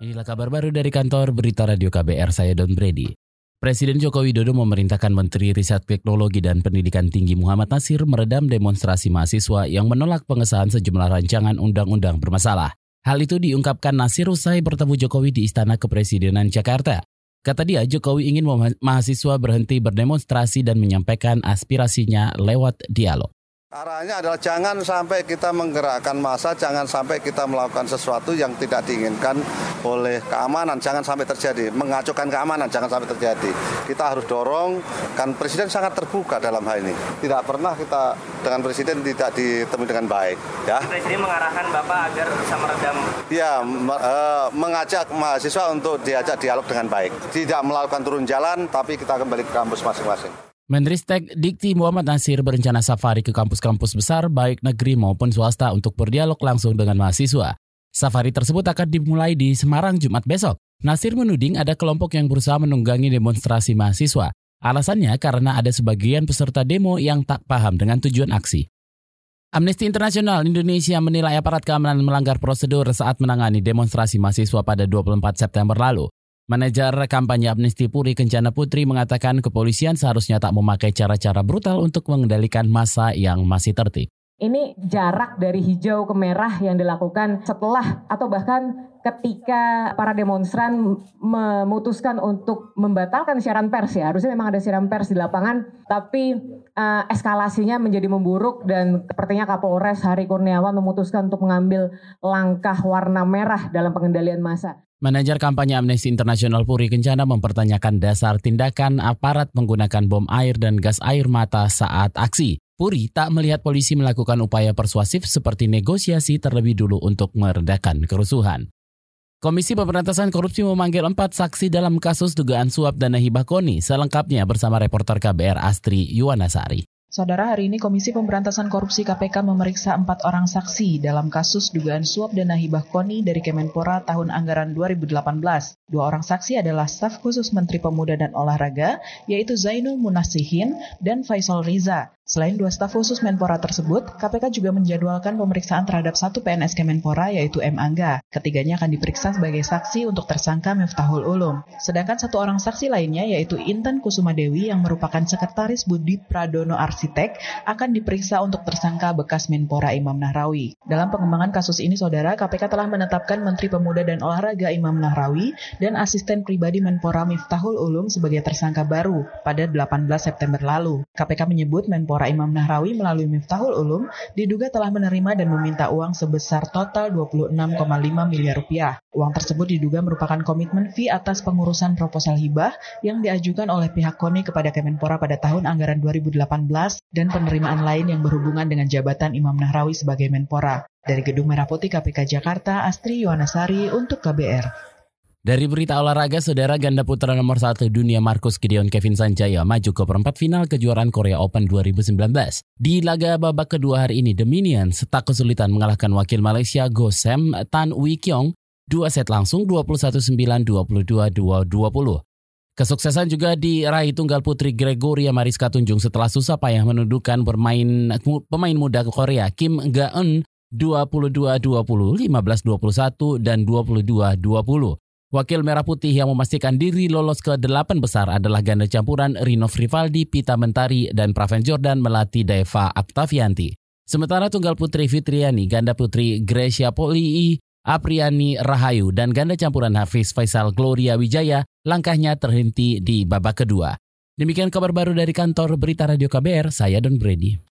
Inilah kabar baru dari kantor Berita Radio KBR, saya Don Brady. Presiden Joko Widodo memerintahkan Menteri Riset Teknologi dan Pendidikan Tinggi Muhammad Nasir meredam demonstrasi mahasiswa yang menolak pengesahan sejumlah rancangan undang-undang bermasalah. Hal itu diungkapkan Nasir usai bertemu Jokowi di Istana Kepresidenan Jakarta. Kata dia, Jokowi ingin mahasiswa berhenti berdemonstrasi dan menyampaikan aspirasinya lewat dialog. Arahnya adalah jangan sampai kita menggerakkan massa, jangan sampai kita melakukan sesuatu yang tidak diinginkan oleh keamanan, jangan sampai terjadi. Mengacukan keamanan, jangan sampai terjadi. Kita harus dorong, kan Presiden sangat terbuka dalam hal ini. Tidak pernah kita dengan Presiden tidak ditemui dengan baik. Ya. Presiden mengarahkan Bapak agar bisa meredam. Ya, e, mengajak mahasiswa untuk diajak dialog dengan baik. Tidak melakukan turun jalan, tapi kita kembali ke kampus masing-masing. Menristek Dikti Muhammad Nasir berencana safari ke kampus-kampus besar baik negeri maupun swasta untuk berdialog langsung dengan mahasiswa. Safari tersebut akan dimulai di Semarang Jumat besok. Nasir menuding ada kelompok yang berusaha menunggangi demonstrasi mahasiswa. Alasannya karena ada sebagian peserta demo yang tak paham dengan tujuan aksi. Amnesty International Indonesia menilai aparat keamanan melanggar prosedur saat menangani demonstrasi mahasiswa pada 24 September lalu. Manajer kampanye Amnesty Puri Kencana Putri mengatakan kepolisian seharusnya tak memakai cara-cara brutal untuk mengendalikan massa yang masih tertib. Ini jarak dari hijau ke merah yang dilakukan setelah atau bahkan ketika para demonstran memutuskan untuk membatalkan siaran pers ya. Harusnya memang ada siaran pers di lapangan, tapi uh, eskalasinya menjadi memburuk dan sepertinya Kapolres Hari Kurniawan memutuskan untuk mengambil langkah warna merah dalam pengendalian massa. Manajer kampanye Amnesty International Puri Kencana mempertanyakan dasar tindakan aparat menggunakan bom air dan gas air mata saat aksi. Puri tak melihat polisi melakukan upaya persuasif seperti negosiasi terlebih dulu untuk meredakan kerusuhan. Komisi Pemberantasan Korupsi memanggil empat saksi dalam kasus dugaan suap dana hibah KONI, selengkapnya bersama reporter KBR Astri Yuwanasari. Saudara, hari ini Komisi Pemberantasan Korupsi KPK memeriksa empat orang saksi dalam kasus dugaan suap dana hibah KONI dari Kemenpora tahun anggaran 2018. Dua orang saksi adalah staf khusus Menteri Pemuda dan Olahraga, yaitu Zainul Munasihin dan Faisal Riza. Selain dua staf khusus Menpora tersebut, KPK juga menjadwalkan pemeriksaan terhadap satu PNS Kemenpora yaitu M. Angga. Ketiganya akan diperiksa sebagai saksi untuk tersangka Miftahul Ulum. Sedangkan satu orang saksi lainnya yaitu Intan Kusuma Dewi yang merupakan sekretaris Budi Pradono Arsitek akan diperiksa untuk tersangka bekas Menpora Imam Nahrawi. Dalam pengembangan kasus ini, saudara, KPK telah menetapkan Menteri Pemuda dan Olahraga Imam Nahrawi dan asisten pribadi Menpora Miftahul Ulum sebagai tersangka baru pada 18 September lalu. KPK menyebut Menpora Menpora Imam Nahrawi melalui Miftahul Ulum diduga telah menerima dan meminta uang sebesar total 26,5 miliar rupiah. Uang tersebut diduga merupakan komitmen fee atas pengurusan proposal hibah yang diajukan oleh pihak KONI kepada Kemenpora pada tahun anggaran 2018 dan penerimaan lain yang berhubungan dengan jabatan Imam Nahrawi sebagai Menpora. Dari Gedung Merah Putih KPK Jakarta, Astri Yuwanasari untuk KBR. Dari berita olahraga, saudara ganda putra nomor satu dunia Marcus Gideon Kevin Sanjaya maju ke perempat final kejuaraan Korea Open 2019. Di laga babak kedua hari ini, The Minions tak kesulitan mengalahkan wakil Malaysia Go Sam Tan Wee Kyong dua set langsung 21-9, 22-20. Kesuksesan juga diraih tunggal putri Gregoria Mariska Tunjung setelah susah payah menundukkan bermain pemain muda Korea Kim Ga-eun 22-20, 15-21, dan 22-20. Wakil Merah Putih yang memastikan diri lolos ke delapan besar adalah ganda campuran Rino Frivaldi, Pita Mentari, dan Praven Jordan melatih Deva Aptavianti. Sementara tunggal putri Fitriani, ganda putri Gracia Polii, Apriani Rahayu, dan ganda campuran Hafiz Faisal Gloria Wijaya langkahnya terhenti di babak kedua. Demikian kabar baru dari kantor Berita Radio KBR, saya Don Brady.